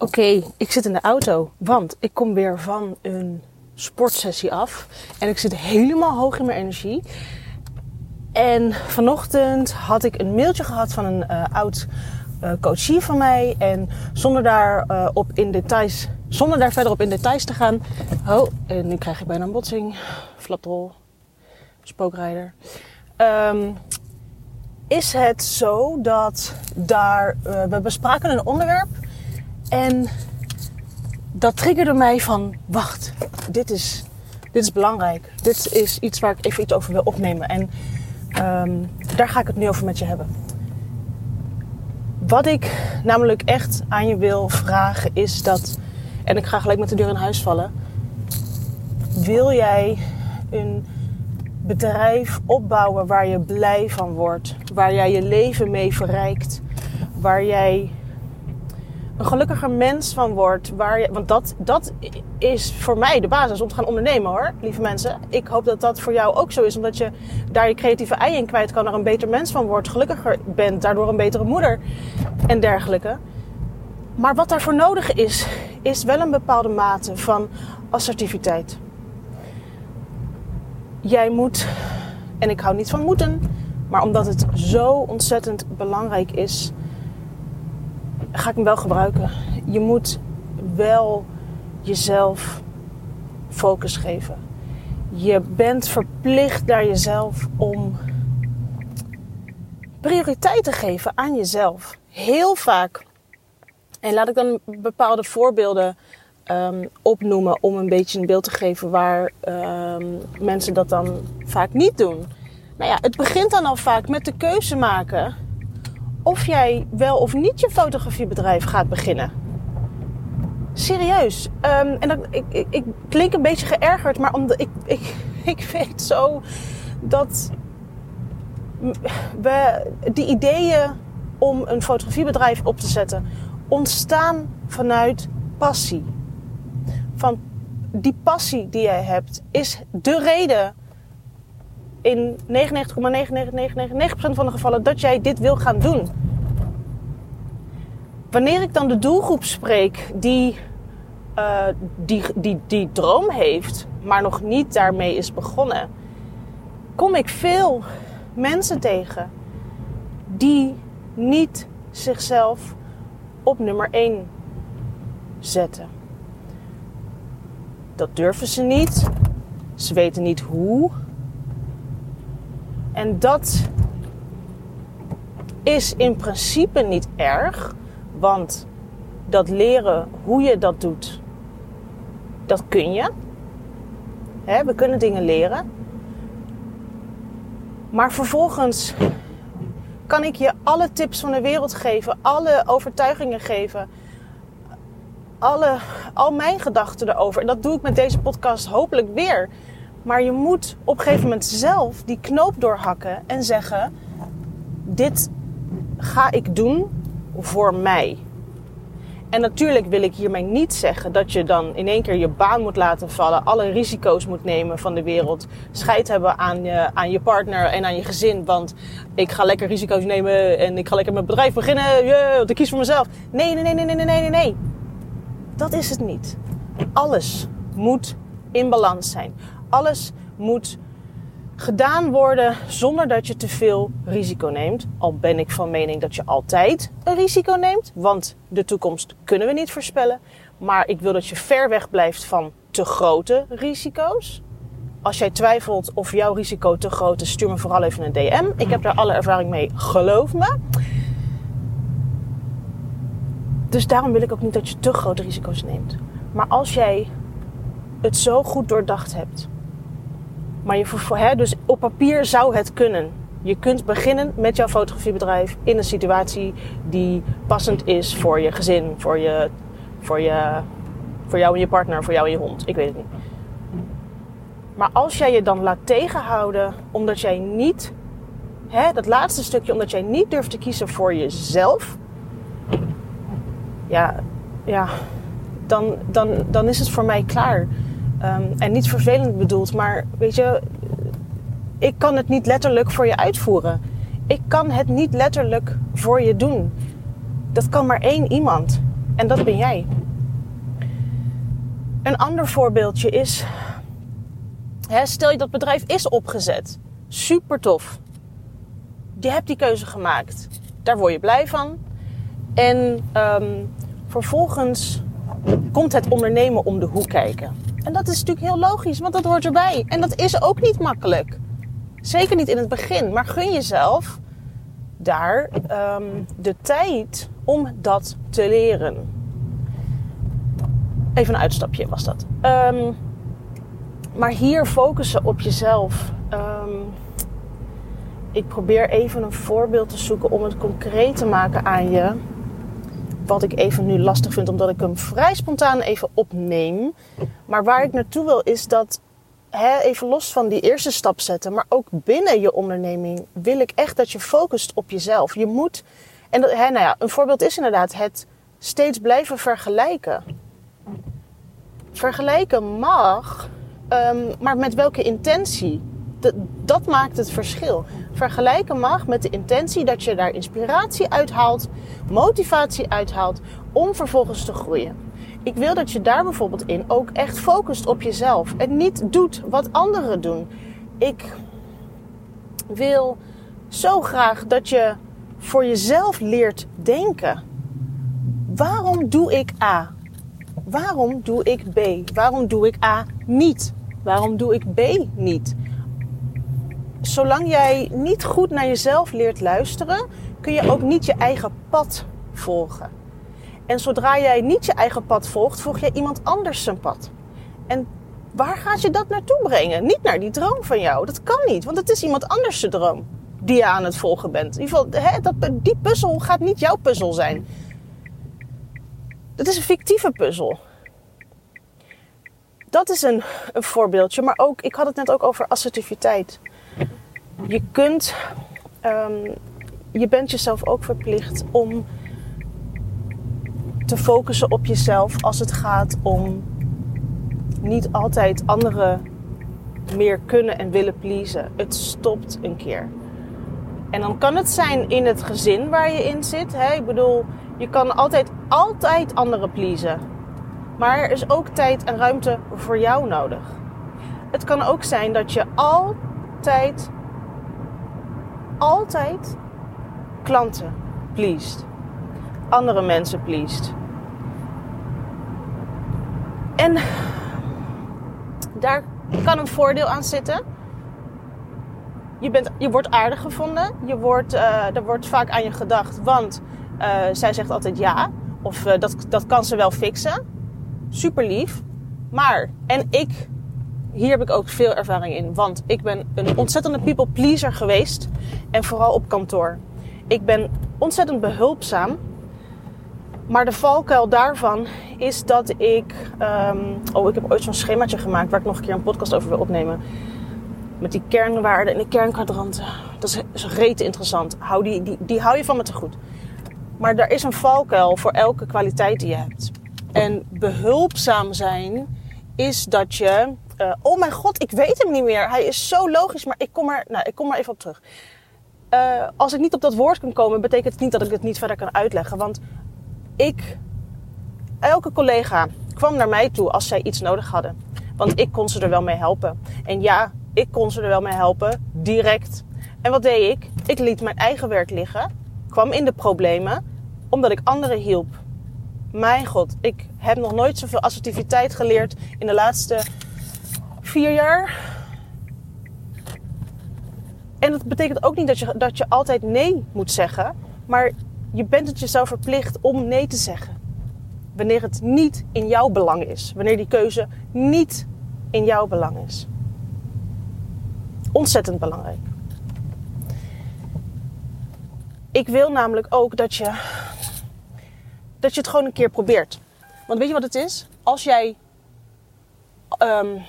Oké, ik zit in de auto, want ik kom weer van een sportsessie af. En ik zit helemaal hoog in mijn energie. En vanochtend had ik een mailtje gehad van een uh, oud uh, coachie van mij. En zonder daar, uh, op in details, zonder daar verder op in details te gaan. Oh, en nu krijg ik bijna een botsing. Flapdrol. Spookrijder. Um, is het zo dat daar, we bespraken een onderwerp en dat triggerde mij van, wacht, dit is, dit is belangrijk. Dit is iets waar ik even iets over wil opnemen. En um, daar ga ik het nu over met je hebben. Wat ik namelijk echt aan je wil vragen is dat, en ik ga gelijk met de deur in huis vallen. Wil jij een bedrijf opbouwen waar je blij van wordt, waar jij je leven mee verrijkt, waar jij een gelukkiger mens van wordt. Waar je, want dat, dat is voor mij de basis om te gaan ondernemen hoor, lieve mensen. Ik hoop dat dat voor jou ook zo is. Omdat je daar je creatieve ei in kwijt kan. Er een beter mens van wordt. Gelukkiger bent. Daardoor een betere moeder. En dergelijke. Maar wat daarvoor nodig is, is wel een bepaalde mate van assertiviteit. Jij moet, en ik hou niet van moeten, maar omdat het zo ontzettend belangrijk is ga ik hem wel gebruiken. Je moet wel jezelf focus geven. Je bent verplicht naar jezelf om prioriteit te geven aan jezelf. Heel vaak. En laat ik dan bepaalde voorbeelden um, opnoemen om een beetje een beeld te geven waar um, mensen dat dan vaak niet doen. Nou ja, het begint dan al vaak met de keuze maken of jij wel of niet je fotografiebedrijf gaat beginnen. Serieus. Um, en ik, ik, ik, klink een beetje geërgerd, maar omdat ik, ik, ik weet zo dat we die ideeën om een fotografiebedrijf op te zetten ontstaan vanuit passie. Van die passie die jij hebt is de reden in 99,9999% van de gevallen dat jij dit wil gaan doen. Wanneer ik dan de doelgroep spreek die, die, die, die droom heeft, maar nog niet daarmee is begonnen, kom ik veel mensen tegen die niet zichzelf op nummer 1 zetten. Dat durven ze niet. Ze weten niet hoe. En dat is in principe niet erg, want dat leren hoe je dat doet, dat kun je. we kunnen dingen leren. Maar vervolgens kan ik je alle tips van de wereld geven, alle overtuigingen geven, alle, al mijn gedachten erover. En dat doe ik met deze podcast hopelijk weer. Maar je moet op een gegeven moment zelf die knoop doorhakken en zeggen: Dit ga ik doen voor mij. En natuurlijk wil ik hiermee niet zeggen dat je dan in één keer je baan moet laten vallen, alle risico's moet nemen van de wereld, scheid hebben aan je, aan je partner en aan je gezin, want ik ga lekker risico's nemen en ik ga lekker mijn bedrijf beginnen, yeah, want ik kies voor mezelf. Nee, nee, nee, nee, nee, nee, nee, nee. Dat is het niet. Alles moet in balans zijn. Alles moet gedaan worden zonder dat je te veel risico neemt. Al ben ik van mening dat je altijd een risico neemt, want de toekomst kunnen we niet voorspellen. Maar ik wil dat je ver weg blijft van te grote risico's. Als jij twijfelt of jouw risico te groot is, stuur me vooral even een DM. Ik heb daar alle ervaring mee, geloof me. Dus daarom wil ik ook niet dat je te grote risico's neemt. Maar als jij het zo goed doordacht hebt maar je, dus op papier zou het kunnen. Je kunt beginnen met jouw fotografiebedrijf in een situatie die passend is voor je gezin, voor, je, voor, je, voor jou en je partner, voor jou en je hond. Ik weet het niet. Maar als jij je dan laat tegenhouden omdat jij niet, hè, dat laatste stukje, omdat jij niet durft te kiezen voor jezelf, ja, ja dan, dan, dan is het voor mij klaar. Um, en niet vervelend bedoeld, maar weet je, ik kan het niet letterlijk voor je uitvoeren. Ik kan het niet letterlijk voor je doen. Dat kan maar één iemand. En dat ben jij. Een ander voorbeeldje is, hè, stel je dat bedrijf is opgezet. Super tof. Je hebt die keuze gemaakt. Daar word je blij van. En um, vervolgens komt het ondernemen om de hoek kijken. En dat is natuurlijk heel logisch, want dat hoort erbij. En dat is ook niet makkelijk. Zeker niet in het begin. Maar gun jezelf daar um, de tijd om dat te leren. Even een uitstapje was dat. Um, maar hier focussen op jezelf. Um, ik probeer even een voorbeeld te zoeken om het concreet te maken aan je. Wat ik even nu lastig vind, omdat ik hem vrij spontaan even opneem. Maar waar ik naartoe wil is dat, hè, even los van die eerste stap zetten, maar ook binnen je onderneming wil ik echt dat je focust op jezelf. Je moet, en dat, hè, nou ja, een voorbeeld is inderdaad het steeds blijven vergelijken. Vergelijken mag, um, maar met welke intentie? Dat, maakt het verschil. Vergelijken mag met de intentie dat je daar inspiratie uithaalt, motivatie uithaalt om vervolgens te groeien. Ik wil dat je daar bijvoorbeeld in ook echt focust op jezelf en niet doet wat anderen doen. Ik wil zo graag dat je voor jezelf leert denken. Waarom doe ik A? Waarom doe ik B? Waarom doe ik A niet? Waarom doe ik B niet? Zolang jij niet goed naar jezelf leert luisteren, kun je ook niet je eigen pad volgen. En zodra jij niet je eigen pad volgt, volg jij iemand anders zijn pad. En waar gaat je dat naartoe brengen? Niet naar die droom van jou. Dat kan niet, want het is iemand anders zijn droom die je aan het volgen bent. In ieder geval, hè, dat, die puzzel gaat niet jouw puzzel zijn. Dat is een fictieve puzzel. Dat is een, een voorbeeldje. Maar ook, ik had het net ook over assertiviteit. Je kunt, um, je bent jezelf ook verplicht om te focussen op jezelf als het gaat om niet altijd anderen meer kunnen en willen pleasen. Het stopt een keer. En dan kan het zijn in het gezin waar je in zit. Hè? Ik bedoel, je kan altijd, altijd anderen pleasen. Maar er is ook tijd en ruimte voor jou nodig. Het kan ook zijn dat je altijd, altijd klanten pleest. Andere mensen pleest. En daar kan een voordeel aan zitten. Je, bent, je wordt aardig gevonden. Je wordt, uh, er wordt vaak aan je gedacht, want uh, zij zegt altijd ja. Of uh, dat, dat kan ze wel fixen. Super lief. Maar, en ik, hier heb ik ook veel ervaring in. Want ik ben een ontzettende people pleaser geweest. En vooral op kantoor. Ik ben ontzettend behulpzaam. Maar de valkuil daarvan is dat ik. Um, oh, ik heb ooit zo'n schemaatje gemaakt waar ik nog een keer een podcast over wil opnemen. Met die kernwaarden en de kernkwadranten. Dat is, is rete interessant. Hou die, die, die hou je van me te goed. Maar er is een valkuil voor elke kwaliteit die je hebt. En behulpzaam zijn is dat je. Uh, oh mijn god, ik weet hem niet meer. Hij is zo logisch, maar ik kom er, nou, ik kom er even op terug. Uh, als ik niet op dat woord kan komen, betekent het niet dat ik het niet verder kan uitleggen. Want ik, elke collega kwam naar mij toe als zij iets nodig hadden. Want ik kon ze er wel mee helpen. En ja, ik kon ze er wel mee helpen, direct. En wat deed ik? Ik liet mijn eigen werk liggen, kwam in de problemen, omdat ik anderen hielp. Mijn god, ik heb nog nooit zoveel assertiviteit geleerd in de laatste vier jaar. En dat betekent ook niet dat je, dat je altijd nee moet zeggen, maar je bent het jezelf verplicht om nee te zeggen. Wanneer het niet in jouw belang is. Wanneer die keuze niet in jouw belang is. Ontzettend belangrijk. Ik wil namelijk ook dat je, dat je het gewoon een keer probeert. Want weet je wat het is? Als jij um,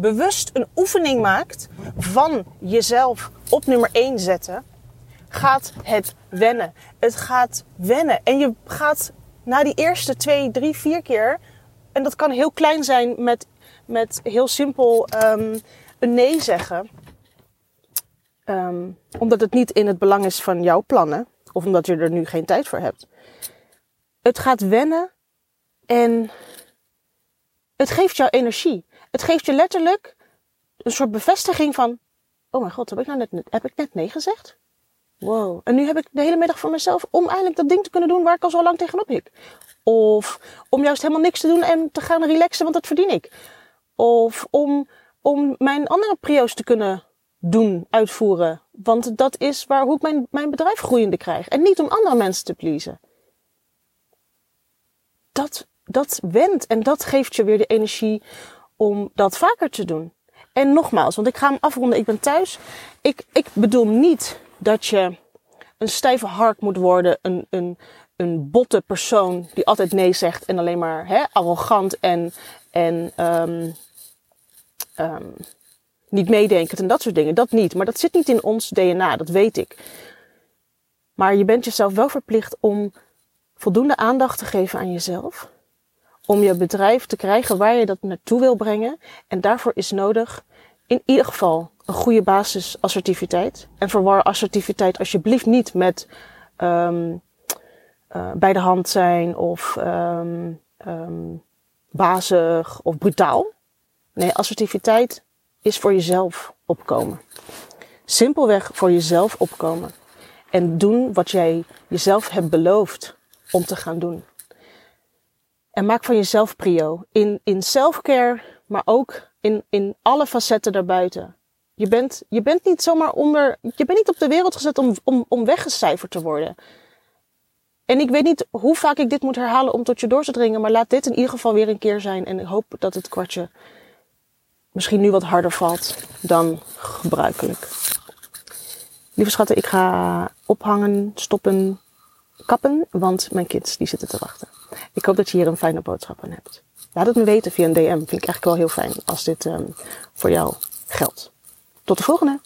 bewust een oefening maakt van jezelf op nummer 1 zetten, gaat het wennen. Het gaat wennen. En je gaat na die eerste twee, drie, vier keer, en dat kan heel klein zijn met, met heel simpel um, een nee zeggen. Um, omdat het niet in het belang is van jouw plannen, of omdat je er nu geen tijd voor hebt. het gaat wennen en het geeft jou energie. Het geeft je letterlijk een soort bevestiging van, oh mijn god, heb ik nou net, heb ik net nee gezegd? Wow. En nu heb ik de hele middag voor mezelf om eindelijk dat ding te kunnen doen waar ik al zo lang tegenop hik. Of om juist helemaal niks te doen en te gaan relaxen, want dat verdien ik. Of om, om mijn andere prio's te kunnen doen, uitvoeren. Want dat is waar, hoe ik mijn, mijn bedrijf groeiende krijg. En niet om andere mensen te pleasen. Dat, dat wendt en dat geeft je weer de energie om dat vaker te doen. En nogmaals, want ik ga hem afronden, ik ben thuis. Ik, ik bedoel niet dat je een stijve hark moet worden, een, een, een botte persoon die altijd nee zegt en alleen maar hè, arrogant en, en um, um, niet meedenkend en dat soort dingen. Dat niet. Maar dat zit niet in ons DNA, dat weet ik. Maar je bent jezelf wel verplicht om voldoende aandacht te geven aan jezelf. Om je bedrijf te krijgen waar je dat naartoe wil brengen. En daarvoor is nodig in ieder geval een goede basis assertiviteit. En verwar assertiviteit alsjeblieft niet met um, bij de hand zijn of um, um, bazig of brutaal. Nee, assertiviteit is voor jezelf opkomen. Simpelweg voor jezelf opkomen. En doen wat jij jezelf hebt beloofd om te gaan doen. En maak van jezelf prio. In, in selfcare, maar ook in, in alle facetten daarbuiten. Je bent, je bent niet zomaar onder, je bent niet op de wereld gezet om, om, om weggecijferd te worden. En ik weet niet hoe vaak ik dit moet herhalen om tot je door te dringen, maar laat dit in ieder geval weer een keer zijn. En ik hoop dat het kwartje misschien nu wat harder valt dan gebruikelijk. Lieve schatten, ik ga ophangen, stoppen, kappen, want mijn kids die zitten te wachten. Ik hoop dat je hier een fijne boodschap aan hebt. Laat het me weten via een DM. Vind ik eigenlijk wel heel fijn als dit um, voor jou geldt. Tot de volgende!